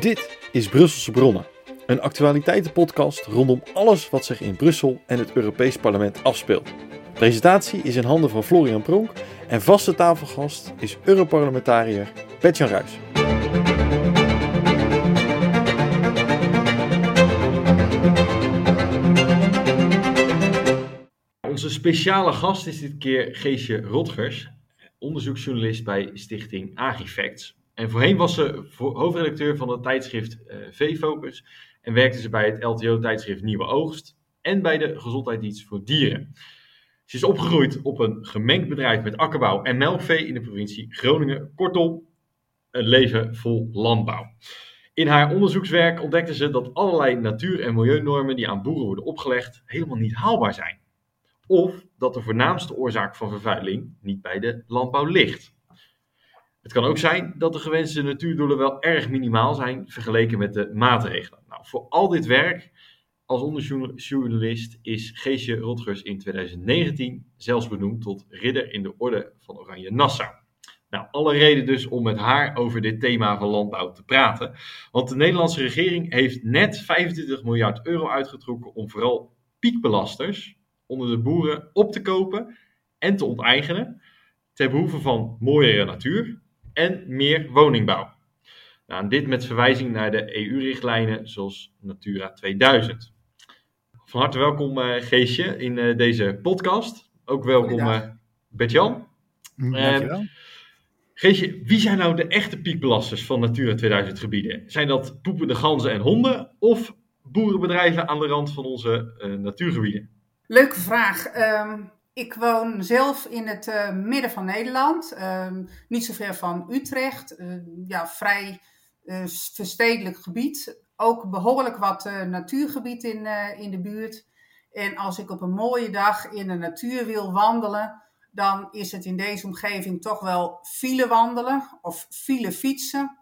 Dit is Brusselse Bronnen, een actualiteitenpodcast rondom alles wat zich in Brussel en het Europees Parlement afspeelt. Presentatie is in handen van Florian Pronk en vaste tafelgast is Europarlementariër Bertjan Ruijs. Onze speciale gast is dit keer Geesje Rotgers, onderzoeksjournalist bij stichting Agrifacts. En voorheen was ze hoofdredacteur van het tijdschrift uh, V-Focus en werkte ze bij het LTO-tijdschrift Nieuwe Oogst en bij de Gezondheidsdienst voor Dieren. Ze is opgegroeid op een gemengd bedrijf met akkerbouw en melkvee in de provincie Groningen. Kortom, een leven vol landbouw. In haar onderzoekswerk ontdekte ze dat allerlei natuur- en milieunormen die aan boeren worden opgelegd helemaal niet haalbaar zijn. Of dat de voornaamste oorzaak van vervuiling niet bij de landbouw ligt. Het kan ook zijn dat de gewenste natuurdoelen wel erg minimaal zijn vergeleken met de maatregelen. Nou, voor al dit werk als onderjournalist is Geesje Rotgers in 2019 zelfs benoemd tot ridder in de orde van Oranje Nassau. Nou, alle reden dus om met haar over dit thema van landbouw te praten. Want de Nederlandse regering heeft net 25 miljard euro uitgetrokken om vooral piekbelasters onder de boeren op te kopen en te onteigenen. Ter behoeve van mooiere natuur en meer woningbouw. Nou, en dit met verwijzing naar de EU-richtlijnen zoals Natura 2000. Van harte welkom uh, Geesje in uh, deze podcast. Ook welkom uh, Bert-Jan. Mm, dankjewel. Geesje, wie zijn nou de echte piekbelasters van Natura 2000 gebieden? Zijn dat poepende ganzen en honden of boerenbedrijven aan de rand van onze natuurgebieden? Leuke vraag. Um, ik woon zelf in het uh, midden van Nederland, uh, niet zo ver van Utrecht. Uh, ja, vrij verstedelijk gebied. Ook behoorlijk wat natuurgebied in, in de buurt. En als ik op een mooie dag in de natuur wil wandelen, dan is het in deze omgeving toch wel file wandelen of file fietsen.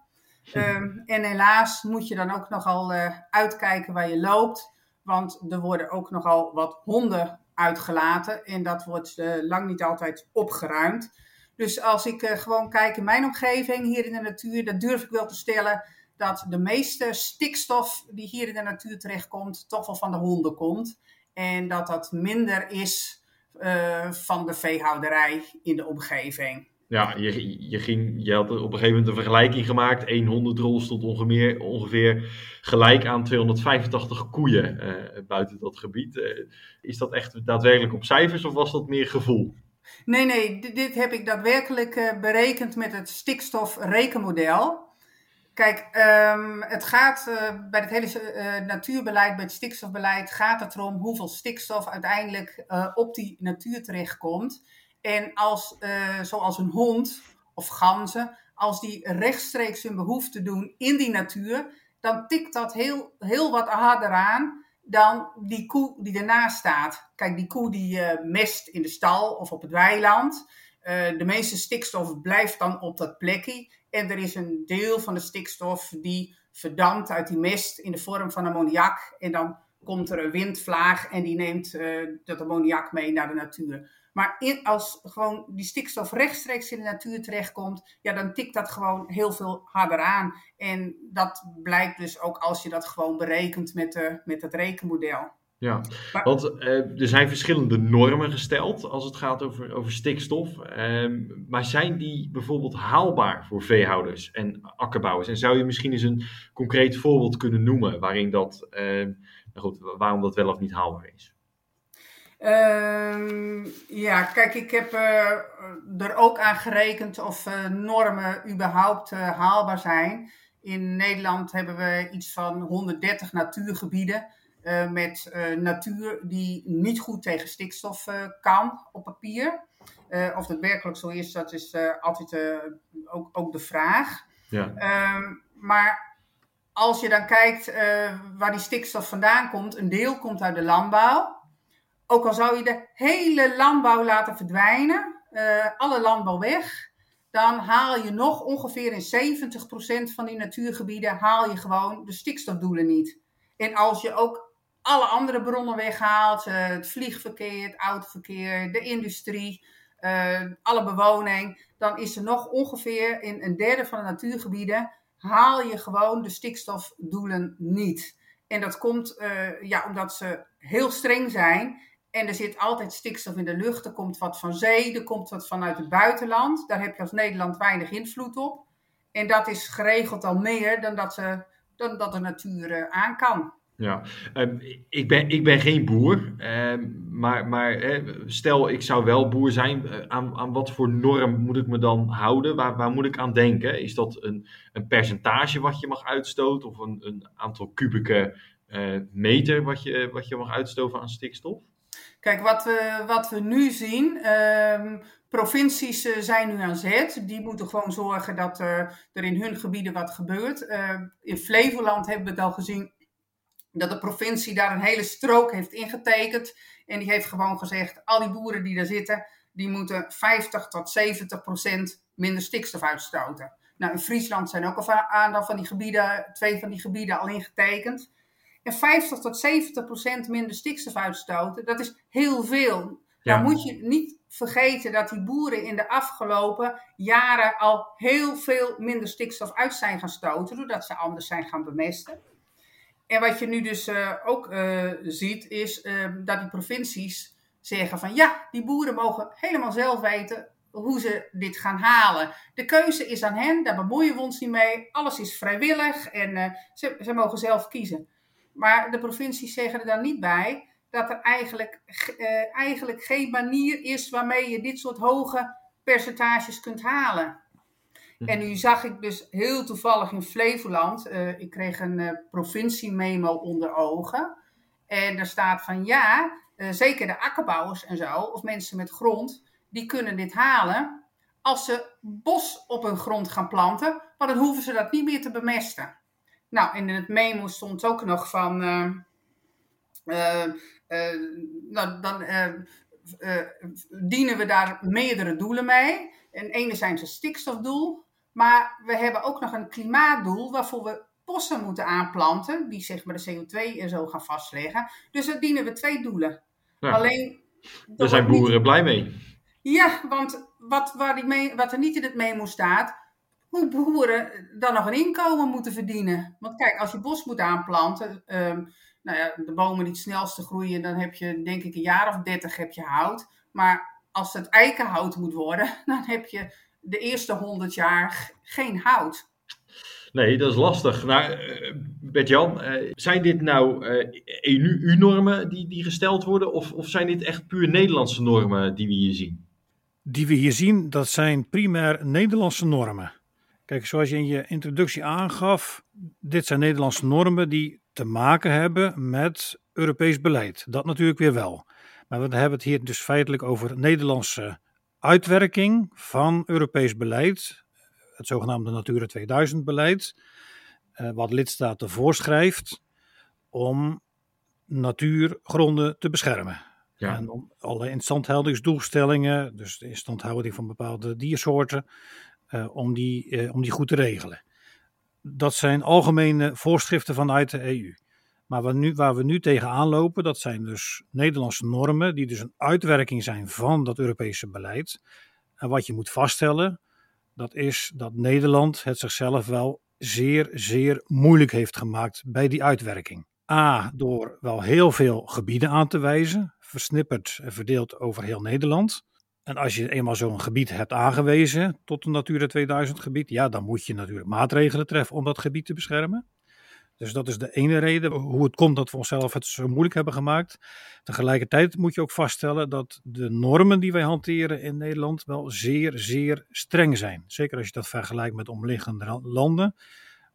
Um, en helaas moet je dan ook nogal uitkijken waar je loopt. Want er worden ook nogal wat honden uitgelaten en dat wordt uh, lang niet altijd opgeruimd. Dus als ik uh, gewoon kijk in mijn omgeving hier in de natuur, dan durf ik wel te stellen dat de meeste stikstof die hier in de natuur terechtkomt, toch wel van de honden komt. En dat dat minder is uh, van de veehouderij in de omgeving. Ja, je, je, ging, je had op een gegeven moment een vergelijking gemaakt. Eén hondendrol stond ongeveer, ongeveer gelijk aan 285 koeien uh, buiten dat gebied. Uh, is dat echt daadwerkelijk op cijfers of was dat meer gevoel? Nee, nee, dit, heb ik daadwerkelijk uh, berekend met het stikstofrekenmodel. Kijk, um, het gaat bij het hele natuurbeleid, bij het stikstofbeleid, gaat het erom hoeveel stikstof uiteindelijk op die natuur terechtkomt. En als, uh, zoals een hond of ganzen, als die rechtstreeks hun behoefte doen in die natuur, dan tikt dat heel, heel wat harder aan dan die koe die ernaast staat. Kijk, die koe die uh, mest in de stal of op het weiland. Uh, de meeste stikstof blijft dan op dat plekje. En er is een deel van de stikstof die verdampt uit die mest in de vorm van ammoniak. En dan komt er een windvlaag en die neemt dat ammoniak mee naar de natuur. Maar in, als gewoon die stikstof rechtstreeks in de natuur terechtkomt, ja, dan tikt dat gewoon heel veel harder aan. En dat blijkt dus ook als je dat gewoon berekent met, de, met het rekenmodel. Ja, maar, want uh, er zijn verschillende normen gesteld als het gaat over, over stikstof. Uh, maar zijn die bijvoorbeeld haalbaar voor veehouders en akkerbouwers? En zou je misschien eens een concreet voorbeeld kunnen noemen waarin dat, uh, nou goed, waarom dat wel of niet haalbaar is? Uh, ja, kijk, ik heb uh, er ook aan gerekend of uh, normen überhaupt uh, haalbaar zijn. In Nederland hebben we iets van 130 natuurgebieden met natuur die niet goed tegen stikstof kan op papier. of dat werkelijk zo is, dat is altijd ook, ook de vraag. Ja. Ehm, maar als je dan kijkt waar die stikstof vandaan komt, een deel komt uit de landbouw. Ook al zou je de hele landbouw laten verdwijnen, uh, alle landbouw weg, dan haal je nog ongeveer in 70% van die natuurgebieden haal je gewoon de stikstofdoelen niet. En als je ook alle andere bronnen weghaalt, uh, het vliegverkeer, het autoverkeer, de industrie, uh, alle bewoning, dan is er nog ongeveer in een derde van de natuurgebieden haal je gewoon de stikstofdoelen niet. En dat komt ja, omdat ze heel streng zijn. En er zit altijd stikstof in de lucht. Er komt wat van zee, er komt wat vanuit het buitenland. Daar heb je als Nederland weinig invloed op. En dat is geregeld al meer dan dat, ze, dan dat de natuur uh, aan kan. Ja, um, ik, ben, ik ben geen boer, um, maar, maar stel ik zou wel boer zijn, uh, aan, aan wat voor norm moet ik me dan houden? Waar, waar moet ik aan denken? Is dat een, een percentage wat je mag uitstoten of een, een aantal kubieke uh, meter wat je, wat je mag uitstoten aan stikstof? Kijk, wat we, wat we nu zien, um, provincies uh, zijn nu aan zet. Die moeten gewoon zorgen dat er in hun gebieden wat gebeurt. in Flevoland hebben we het al gezien dat de provincie daar een hele strook heeft ingetekend. En die heeft gewoon gezegd, al die boeren die daar zitten, die moeten 50 tot 70 procent minder stikstof uitstoten. Nou, in Friesland zijn ook een aantal van die gebieden, twee van die gebieden al ingetekend. En 50 tot 70 procent minder stikstof uitstoten, dat is heel veel. Ja. Dan moet je niet vergeten dat die boeren in de afgelopen jaren al heel veel minder stikstof uit zijn gaan stoten, doordat ze anders zijn gaan bemesten. En wat je nu dus uh, ook uh, ziet, is uh, dat die provincies zeggen van ja, die boeren mogen helemaal zelf weten hoe ze dit gaan halen. De keuze is aan hen, daar bemoeien we ons niet mee. Alles is vrijwillig en ze, ze mogen zelf kiezen. Maar de provincies zeggen er dan niet bij dat er eigenlijk, eigenlijk geen manier is waarmee je dit soort hoge percentages kunt halen. Mhm. En nu zag ik dus heel toevallig in Flevoland, uh, ik kreeg een uh, provincie-memo onder ogen. En daar staat van ja, zeker de akkerbouwers en zo, of mensen met grond, die kunnen dit halen als ze bos op hun grond gaan planten, want dan hoeven ze dat niet meer te bemesten. Nou, en in het memo stond ook nog van, nou, dan dienen we daar meerdere doelen mee. En enerzijds een stikstofdoel, maar we hebben ook nog een klimaatdoel waarvoor we bossen moeten aanplanten, die zeg maar de CO2 en zo gaan vastleggen. Dus daar dienen we twee doelen. Ja. Alleen. Daar zijn boeren niet... blij mee. Ja, want wat, waar die mee, wat er niet in het memo staat, hoe boeren dan nog een inkomen moeten verdienen. Want kijk, als je bos moet aanplanten, um, nou ja, de bomen die het snelste groeien, dan heb je denk ik een jaar of dertig heb je hout. Maar als het eikenhout moet worden, dan heb je de eerste honderd jaar geen hout. Nee, dat is lastig. Nou, uh, Bert-Jan, uh, zijn dit nou EU-normen die, die gesteld worden, of, of zijn dit echt puur Nederlandse normen die we hier zien? Die we hier zien, dat zijn primair Nederlandse normen. Kijk, zoals je in je introductie aangaf, dit zijn Nederlandse normen die te maken hebben met Europees beleid. Dat natuurlijk weer wel. Maar we hebben het hier dus feitelijk over Nederlandse uitwerking van Europees beleid, het zogenaamde Natura 2000 beleid, uh, wat lidstaten voorschrijft om natuurgronden te beschermen. Ja. En om alle instandhoudingsdoelstellingen, dus de instandhouding van bepaalde diersoorten, om, die, uh, om die goed te regelen. Dat zijn algemene voorschriften vanuit de EU. Maar waar, nu, waar we nu tegenaan lopen, dat zijn dus Nederlandse normen, die dus een uitwerking zijn van dat Europese beleid. En wat je moet vaststellen, dat is dat Nederland het zichzelf wel zeer, zeer moeilijk heeft gemaakt bij die uitwerking. A, door wel heel veel gebieden aan te wijzen, versnipperd en verdeeld over heel Nederland. En als je eenmaal zo'n gebied hebt aangewezen tot een Natura 2000 gebied, ja, dan moet je natuurlijk maatregelen treffen om dat gebied te beschermen. Dus dat is de ene reden hoe het komt dat we onszelf het zo moeilijk hebben gemaakt. Tegelijkertijd moet je ook vaststellen dat de normen die wij hanteren in Nederland wel zeer, zeer streng zijn. Zeker als je dat vergelijkt met omliggende landen.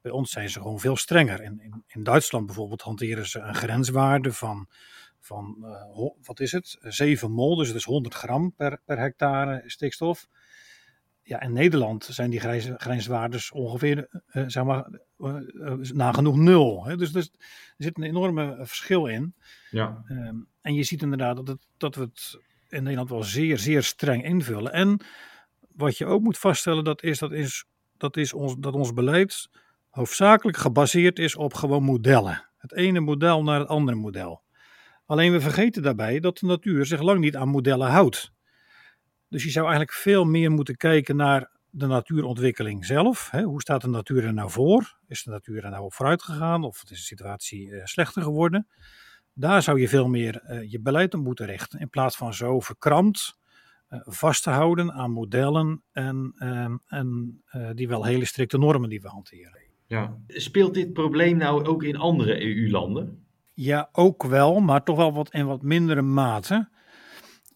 Bij ons zijn ze gewoon veel strenger. In, in, in Duitsland bijvoorbeeld hanteren ze een grenswaarde van, van uh, wat is het? 7 mol, dus het is 100 gram per, per hectare stikstof ja, in Nederland zijn die grens, grenswaardes ongeveer, uh, zeg maar, uh, nagenoeg nul. Hè? Dus, dus, er zit een enorme verschil in. Ja. Um, en je ziet inderdaad dat, het, dat we het in Nederland wel zeer, zeer streng invullen. En wat je ook moet vaststellen, dat is dat, is, dat, is ons, dat ons beleid hoofdzakelijk gebaseerd is op gewoon modellen. Het ene model naar het andere model. Alleen we vergeten daarbij dat de natuur zich lang niet aan modellen houdt. Dus je zou eigenlijk veel meer moeten kijken naar de natuurontwikkeling zelf. Hoe staat de natuur er nou voor? Is de natuur er nou op vooruit gegaan of is de situatie uh, slechter geworden? Daar zou je veel meer uh, je beleid op moeten richten. In plaats van zo verkrampt uh, vast te houden aan modellen en, ehm, en die wel hele strikte normen die we hanteren. Ja. Speelt dit probleem nou ook in andere EU-landen? Ja, ook wel, maar toch wel wat in wat mindere mate.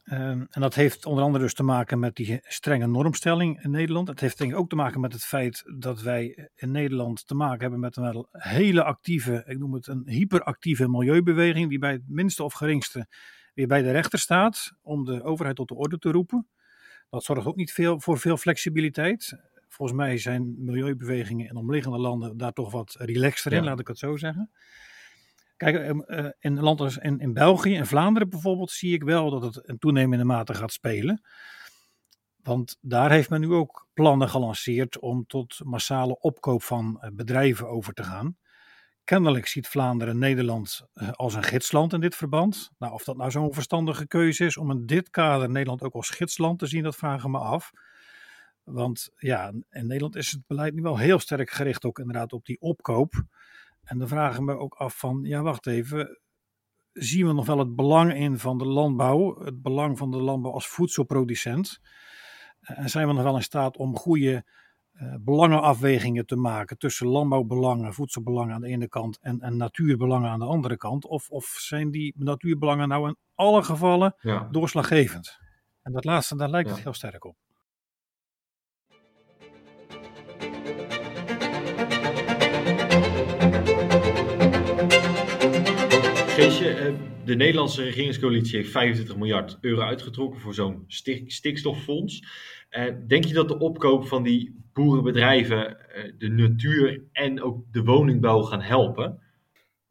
Um, en dat heeft onder andere dus te maken met die strenge normstelling in Nederland. Het heeft denk ik ook te maken met het feit dat wij in Nederland te maken hebben met een hele actieve, ik noem het een hyperactieve milieubeweging, die bij het minste of geringste weer bij de rechter staat om de overheid tot de orde te roepen. Dat zorgt ook niet veel, voor veel flexibiliteit. Volgens mij zijn milieubewegingen in omliggende landen daar toch wat relaxter in, laat ik het zo zeggen. Kijk, ehm, eh, in landen in, België en Vlaanderen bijvoorbeeld zie ik wel dat het een toenemende mate gaat spelen. Want daar heeft men nu ook plannen gelanceerd om tot massale opkoop van eh, bedrijven over te gaan. Kennelijk ziet Vlaanderen Nederland eh, als een gidsland in dit verband. Nou, of dat nou zo'n verstandige keuze is om in dit kader Nederland ook als gidsland te zien, dat vragen we af. Want ja, in Nederland is het beleid nu wel heel sterk gericht ook inderdaad op die opkoop. En dan vragen we ook af van, ja wacht even, zien we nog wel het belang in van de landbouw, het belang van de landbouw als voedselproducent? En zijn we nog wel in staat om goede uh, belangenafwegingen te maken tussen landbouwbelangen, voedselbelangen aan de ene kant en, en natuurbelangen aan de andere kant? Of, of zijn die natuurbelangen nou in alle gevallen doorslaggevend? En dat laatste, daar lijkt het heel sterk op. Geesje, eh, de Nederlandse regeringscoalitie heeft 25 miljard euro uitgetrokken voor zo'n stikstoffonds. Eh, denk je dat de opkoop van die boerenbedrijven eh, de natuur en ook de woningbouw gaan helpen?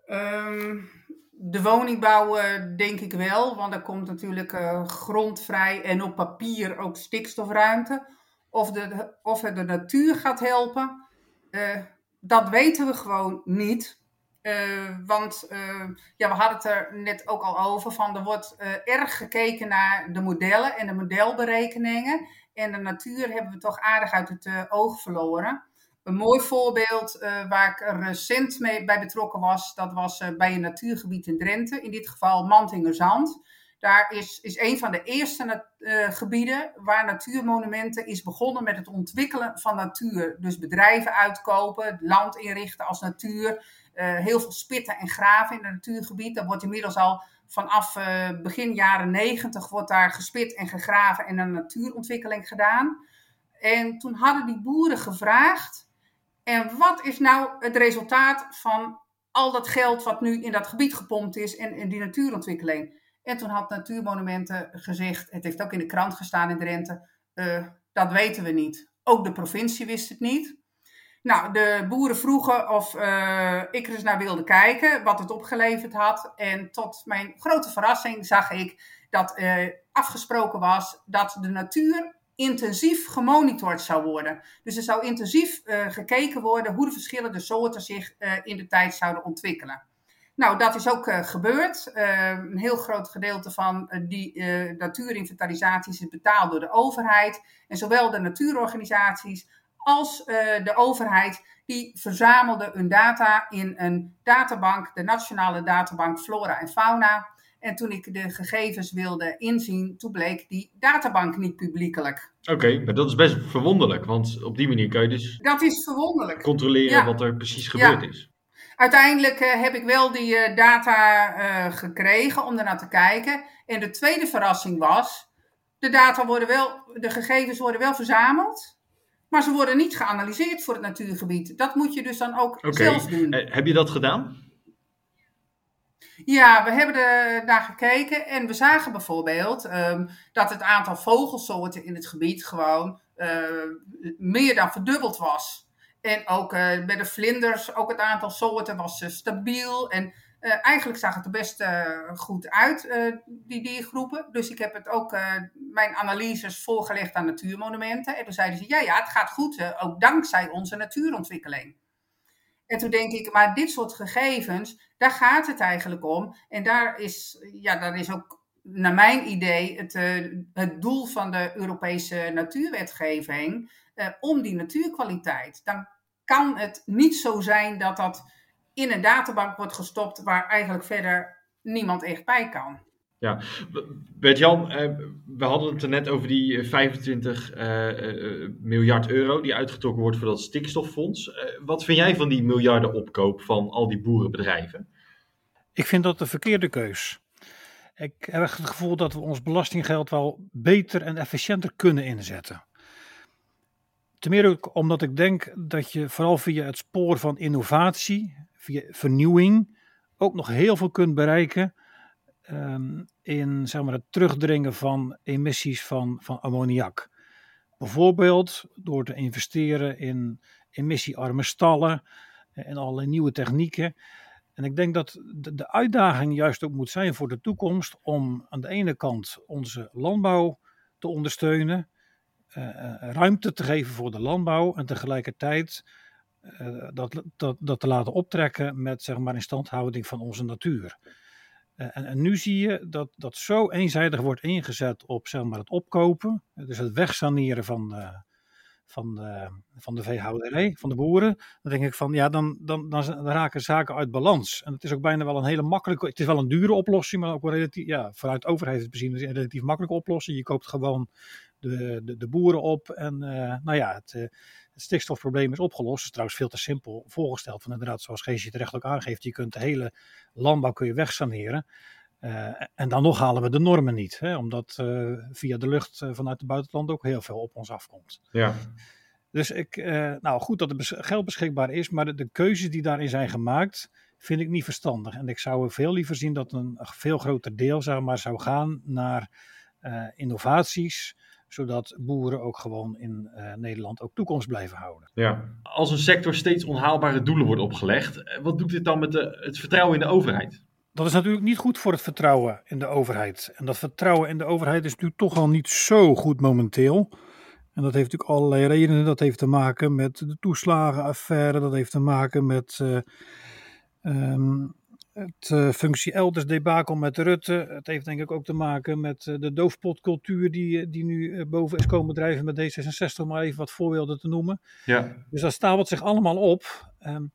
Ehm, de woningbouw denk ik wel, want er komt natuurlijk grondvrij en op papier ook stikstofruimte. Of, de, of het de natuur gaat helpen, dat weten we gewoon niet. Uh, want uh, ja, we hadden het er net ook al over. Van er wordt uh, erg gekeken naar de modellen en de modelberekeningen. En de natuur hebben we toch aardig uit het oog verloren. Een mooi voorbeeld waar ik recent mee bij betrokken was, dat was bij een natuurgebied in Drenthe. In dit geval Mantingerzand. Daar is, is een van de eerste gebieden waar Natuurmonumenten is begonnen met het ontwikkelen van natuur. Dus bedrijven uitkopen, land inrichten als natuur uh, heel veel spitten en graven in het natuurgebied. Dat wordt inmiddels al vanaf uh, begin jaren negentig wordt daar gespit en gegraven en een natuurontwikkeling gedaan. En toen hadden die boeren gevraagd, en wat is nou het resultaat van al dat geld wat nu in dat gebied gepompt is en in die natuurontwikkeling? En toen had Natuurmonumenten gezegd, het heeft ook in de krant gestaan in Drenthe, uh, dat weten we niet. Ook de provincie wist het niet. Nou, de boeren vroegen of uh, ik er eens naar wilde kijken, wat het opgeleverd had. En tot mijn grote verrassing zag ik dat uh, afgesproken was dat de natuur intensief gemonitord zou worden. Dus er zou intensief gekeken worden hoe de verschillende soorten zich in de tijd zouden ontwikkelen. Nou, dat is ook gebeurd. een heel groot gedeelte van die natuurinventarisaties is betaald door de overheid. En zowel de natuurorganisaties als de overheid, die verzamelde hun data in een databank, de Nationale Databank Flora en Fauna. En toen ik de gegevens wilde inzien, toen bleek die databank niet publiekelijk. Oké, maar dat is best verwonderlijk, want op die manier kan je dus. Dat is verwonderlijk. Controleren wat er precies gebeurd ja. is. Uiteindelijk uh, heb ik wel die uh, data uh, gekregen om ernaar te kijken. En de tweede verrassing was: de data worden wel, de gegevens worden wel verzameld. Maar ze worden niet geanalyseerd voor het natuurgebied. Dat moet je dus dan ook zelf doen. Uh, heb je dat gedaan? Ja, we hebben er naar gekeken en we zagen bijvoorbeeld um, dat het aantal vogelsoorten in het gebied gewoon uh, meer dan verdubbeld was. En ook uh, bij de vlinders, ook het aantal soorten was stabiel. En uh, eigenlijk zag het er best goed uit, uh, die diergroepen. Dus ik heb het ook, mijn analyses voorgelegd aan natuurmonumenten. En toen zeiden ze, ja, ja, het gaat goed, ook dankzij onze natuurontwikkeling. En toen denk ik, maar dit soort gegevens, daar gaat het eigenlijk om. En daar is, ja, daar is ook naar mijn idee, het, het doel van de Europese natuurwetgeving om die natuurkwaliteit. Dan kan het niet zo zijn dat dat in een databank wordt gestopt waar eigenlijk verder niemand echt bij kan. Ja, Bert-Jan, eh, we hadden het er net over die 25 uh, uh, miljard euro die uitgetrokken wordt voor dat stikstoffonds. wat vind jij van die miljarden opkoop van al die boerenbedrijven? Ik vind dat de verkeerde keus. Ik heb echt het gevoel dat we ons belastinggeld wel beter en efficiënter kunnen inzetten. Ten ook omdat ik denk dat je vooral via het spoor van innovatie, via vernieuwing, ook nog heel veel kunt bereiken um, in zeg maar, het terugdringen van emissies van, van ammoniak. Bijvoorbeeld door te investeren in emissiearme stallen en allerlei nieuwe technieken. En ik denk dat de, uitdaging juist ook moet zijn voor de toekomst om aan de ene kant onze landbouw te ondersteunen, ruimte te geven voor de landbouw en tegelijkertijd uh, dat, dat, dat te laten optrekken met zeg maar instandhouding van onze natuur. Eh, en, en, nu zie je dat dat zo eenzijdig wordt ingezet op zeg maar, het opkopen, dus het wegsaneren van van de, van de veehouderij, van de boeren. Dan denk ik van ja, dan, dan, dan, raken zaken uit balans. En het is ook bijna wel een hele makkelijke, het is wel een dure oplossing, maar ook wel relatief, ja, vanuit de overheid bezien een relatief makkelijke oplossing. Je koopt gewoon de, de, de boeren op en uh, nou ja, het, uh, het stikstofprobleem is opgelost. Het is trouwens veel te simpel voorgesteld. Van inderdaad, zoals Geesje terecht ook aangeeft, je kunt de hele landbouw kun je wegsaneren. Uh, en dan nog halen we de normen niet, hè, omdat uh, via de lucht uh, vanuit het buitenland ook heel veel op ons afkomt. Ja. Dus ik, nou goed dat er geld beschikbaar is, maar de, de, keuzes die daarin zijn gemaakt, vind ik niet verstandig. En ik zou veel liever zien dat een veel groter deel zeg maar, zou gaan naar innovaties, zodat boeren ook gewoon in uh, Nederland ook toekomst blijven houden. Ja. Als een sector steeds onhaalbare doelen wordt opgelegd, eh, wat doet dit dan met de, het vertrouwen in de overheid? Dat is natuurlijk niet goed voor het vertrouwen in de overheid. En dat vertrouwen in de overheid is nu toch al niet zo goed momenteel. En dat heeft natuurlijk allerlei redenen. Dat heeft te maken met de toeslagenaffaire. Dat heeft te maken met uh, um, het uh, functie elders debakel met Rutte. Het heeft denk ik ook te maken met uh, de doofpotcultuur die, eh, die nu boven is komen drijven met D66, maar even wat voorbeelden te noemen. Ja. Dus dat stapelt zich allemaal op. Um,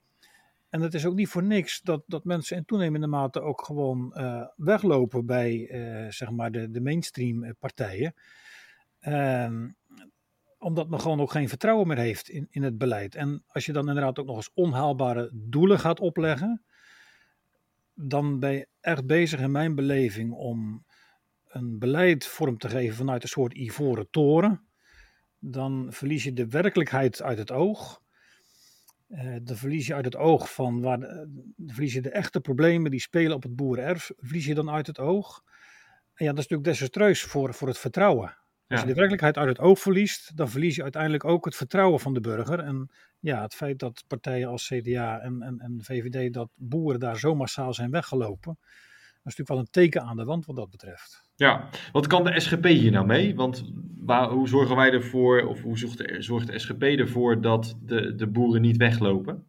en het is ook niet voor niks dat, dat mensen in toenemende mate ook gewoon weglopen bij zeg maar de, de mainstream partijen. Um, omdat men gewoon ook geen vertrouwen meer heeft in, in het beleid. En als je dan inderdaad ook nog eens onhaalbare doelen gaat opleggen dan ben je echt bezig in mijn beleving om een beleid vorm te geven vanuit een soort ivoren toren. Dan verlies je de werkelijkheid uit het oog. Uh, dan verlies je uit het oog van waar de, dan verlies je de echte problemen die spelen op het boerenerf, verlies je dan uit het oog. En ja, dat is natuurlijk desastreus voor, voor het vertrouwen. Als je de werkelijkheid uit het oog verliest, dan verlies je uiteindelijk ook het vertrouwen van de burger. En ja, het feit dat partijen als CDA en, en, en VVD, dat boeren daar zo massaal zijn weggelopen, dat is natuurlijk wel een teken aan de wand wat dat betreft. Ja, wat kan de SGP hier nou mee? Want waar, hoe zorgen wij ervoor, of hoe zorgt de, zorgt de SGP ervoor dat de, de boeren niet weglopen?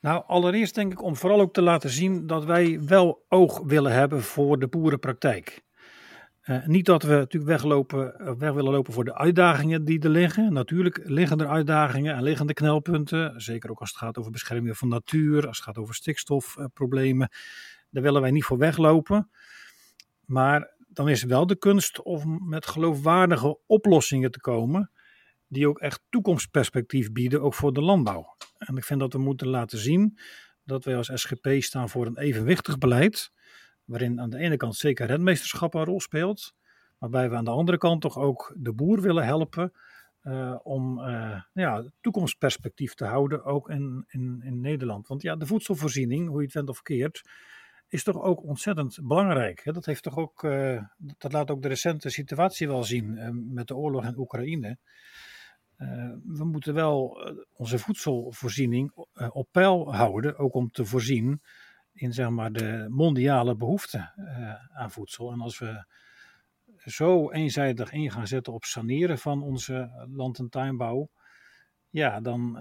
Nou, allereerst denk ik om vooral ook te laten zien dat wij wel oog willen hebben voor de boerenpraktijk. Uh, niet dat we natuurlijk weglopen, eh, weg willen lopen voor de uitdagingen die er liggen. Natuurlijk liggen er uitdagingen en liggen er knelpunten. Zeker ook als het gaat over bescherming van natuur, als het gaat over stikstofproblemen. Daar willen wij niet voor weglopen. Maar dan is wel de kunst om met geloofwaardige oplossingen te komen. Die ook echt toekomstperspectief bieden, ook voor de landbouw. En ik vind dat we moeten laten zien dat wij als SGP staan voor een evenwichtig beleid waarin aan de ene kant zeker redmeesterschap een rol speelt, waarbij we aan de andere kant toch ook de boer willen helpen uh, om uh, ja, toekomstperspectief te houden, ook in, in, in Nederland. Want ja, de voedselvoorziening, hoe je het went of keert, is toch ook ontzettend belangrijk. Dat, heeft toch ook, uh, dat laat ook de recente situatie wel zien met de oorlog in Oekraïne. we moeten wel onze voedselvoorziening op peil houden, ook om te voorzien in zeg maar, de mondiale behoefte aan voedsel. En als we zo eenzijdig in gaan zetten op saneren van onze land- en tuinbouw, ja, dan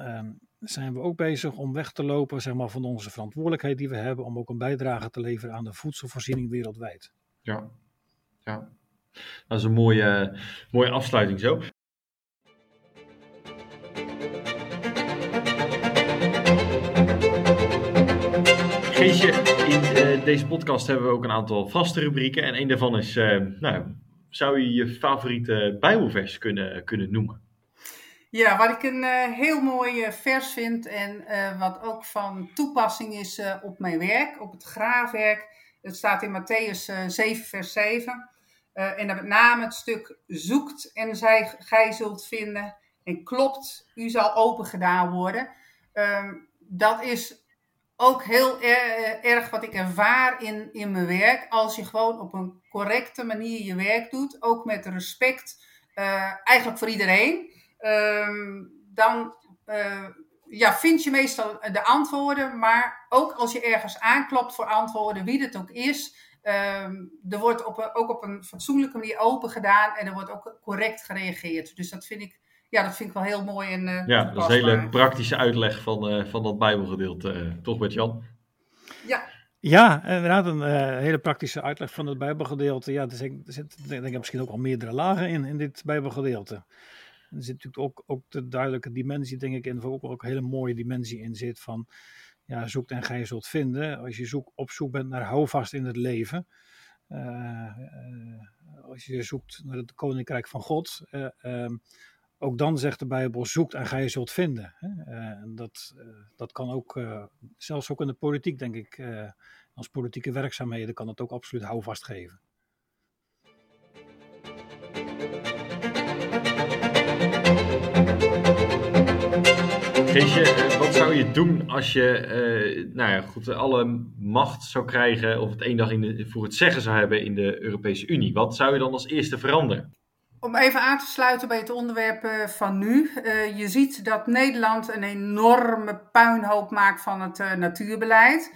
zijn we ook bezig om weg te lopen zeg maar, van onze verantwoordelijkheid die we hebben om ook een bijdrage te leveren aan de voedselvoorziening wereldwijd. Ja, ja. dat is een mooie, mooie afsluiting zo. Geesje, in uh, deze podcast hebben we ook een aantal vaste rubrieken. En een daarvan is, uh, nou, zou je je favoriete Bijbelvers kunnen, kunnen noemen? Ja, wat ik een uh, heel mooi vers vind en wat ook van toepassing is op mijn werk, op het graafwerk. Het staat in Matthäus 7, vers 7. en dan met name het stuk zoekt en zij, gij zult vinden en klopt, u zal open gedaan worden. Ehm, dat is ook heel erg wat ik ervaar in, in mijn werk. Als je gewoon op een correcte manier je werk doet, ook met respect, eigenlijk voor iedereen, um, dan uh, ja, vind je meestal de antwoorden. Maar ook als je ergens aanklopt voor antwoorden, wie het ook is, um, er wordt op ook op een fatsoenlijke manier open gedaan en er wordt ook correct gereageerd. Dus dat vind ik ja, dat vind ik wel heel mooi. En, uh, ja, dat is een hele praktische uitleg van, uh, van dat Bijbelgedeelte, uh, toch Bert-Jan? Ja. Ja, inderdaad, een hele praktische uitleg van het Bijbelgedeelte. Ja, er zitten denk ik misschien ook al meerdere lagen in, in dit Bijbelgedeelte. Er zit natuurlijk ook, ook de duidelijke dimensie, denk ik, in, waar ook, een hele mooie dimensie in zit van, ja, zoekt en gij zult vinden. Als je op zoek bent naar houvast in het leven, als je zoekt naar het Koninkrijk van God, ehm, ook dan zegt de Bijbel, zoekt en gij zult vinden. Uh, dat, dat kan ook, zelfs ook in de politiek, denk ik, als politieke werkzaamheden kan het ook absoluut houvast geven. Geesje, wat zou je doen als je nou ja, goed, alle macht zou krijgen of het één dag in de, voor het zeggen zou hebben in de Europese Unie? Wat zou je dan als eerste veranderen? Om even aan te sluiten bij het onderwerp eh, van nu. Uh, je ziet dat Nederland een enorme puinhoop maakt van het uh, natuurbeleid.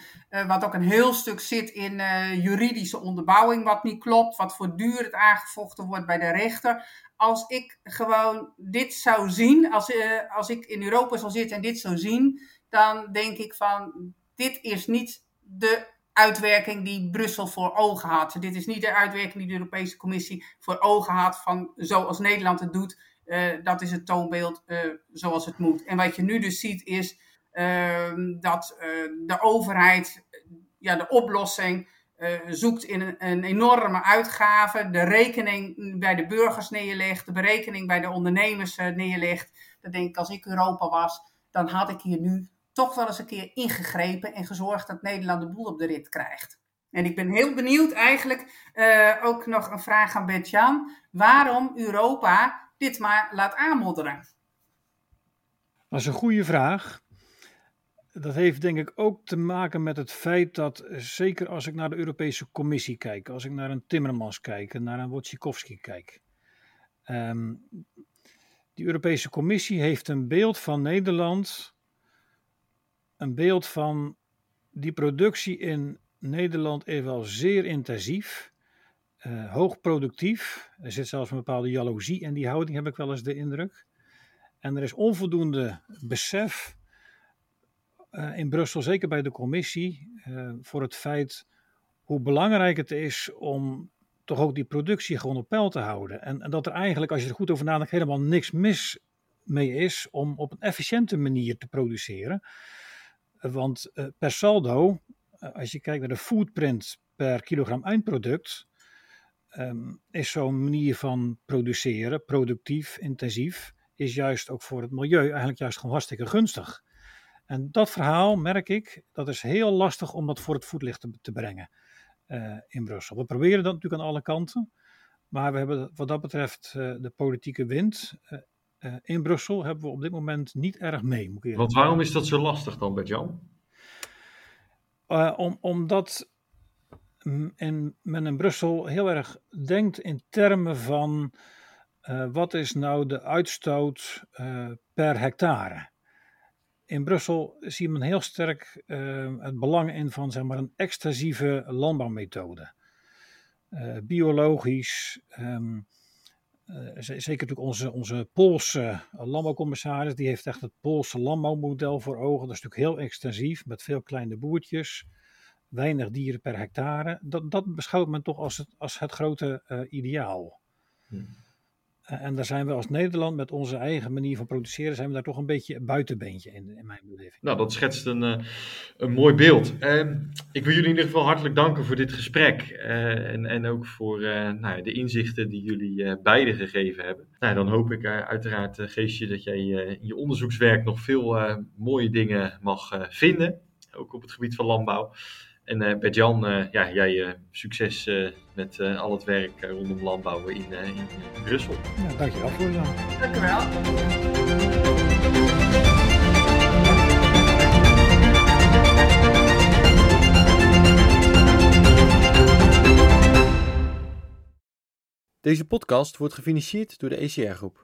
wat ook een heel stuk zit in juridische onderbouwing, wat niet klopt. Wat voortdurend aangevochten wordt bij de rechter. Als ik gewoon dit zou zien, als, als ik in Europa zou zitten en dit zou zien, dan denk ik van, dit is niet de uitwerking die Brussel voor ogen had. Dit is niet de uitwerking die de Europese Commissie voor ogen had van zoals Nederland het doet. Uh, dat is het toonbeeld uh, zoals het moet. En wat je nu dus ziet is uh, dat de overheid ja, de oplossing zoekt in een, een, enorme uitgave, de rekening bij de burgers neerlegt, de berekening bij de ondernemers neerlegt. Dan denk ik, als ik Europa was, dan had ik hier nu toch wel eens een keer ingegrepen en gezorgd dat Nederland de boel op de rit krijgt. En ik ben heel benieuwd eigenlijk, uh, ook nog een vraag aan Bert-Jan, waarom Europa dit maar laat aanmodderen? Dat is een goede vraag. Dat heeft denk ik ook te maken met het feit dat, zeker als ik naar de Europese Commissie kijk, als ik naar een Timmermans kijk, naar een Wojciechowski kijk. Um, die Europese Commissie heeft een beeld van Nederland een beeld van die productie in Nederland is wel zeer intensief, uh, hoog productief. Er zit zelfs een bepaalde jaloezie in die houding, heb ik wel eens de indruk. En er is onvoldoende besef uh, in Brussel, zeker bij de commissie, uh, voor het feit hoe belangrijk het is om toch ook die productie gewoon op peil te houden. En, en dat er eigenlijk, als je er goed over nadenkt, helemaal niks mis mee is om op een efficiënte manier te produceren. Want eh, per saldo, eh, als je kijkt naar de footprint per kilogram eindproduct, ehm, is zo'n manier van produceren, productief, intensief, is juist ook voor het milieu eigenlijk juist gewoon hartstikke gunstig. En dat verhaal, merk ik, dat is heel lastig om dat voor het voetlicht te, te brengen uh, in Brussel. We proberen dat natuurlijk aan alle kanten, maar we hebben wat dat betreft de politieke wind uh, in Brussel hebben we op dit moment niet erg mee. Moet ik Want waarom is dat zo lastig dan, Bert-Jan? Uh, om, omdat in, men in Brussel heel erg denkt in termen van uh, wat is nou de uitstoot per hectare. In Brussel ziet men heel sterk het belang in van zeg maar, een extensieve landbouwmethode. biologisch, um, zeker natuurlijk onze, onze Poolse uh, landbouwcommissaris, die heeft echt het Poolse landbouwmodel voor ogen. Dat is natuurlijk heel extensief, met veel kleine boertjes. weinig dieren per hectare. Dat, dat beschouwt men toch als het, als het grote uh, ideaal. Hmm. Uh, en daar zijn we als Nederland met onze eigen manier van produceren, zijn we daar toch een beetje een buitenbeentje in, in mijn beleving. Nou, dat schetst een, uh, een mooi beeld. ik wil jullie in ieder geval hartelijk danken voor dit gesprek. en, en ook voor nou, de inzichten die jullie beiden gegeven hebben. Nou, dan hoop ik uiteraard, Geestje, dat jij in je onderzoekswerk nog veel mooie dingen mag vinden. Ook op het gebied van landbouw. En uh, Bert-Jan, uh, ja, jij uh, succes met al het werk rondom landbouw in, in Brussel. Ja, dankjewel voor je. Dankjewel. Deze podcast wordt gefinancierd door de ECR Groep.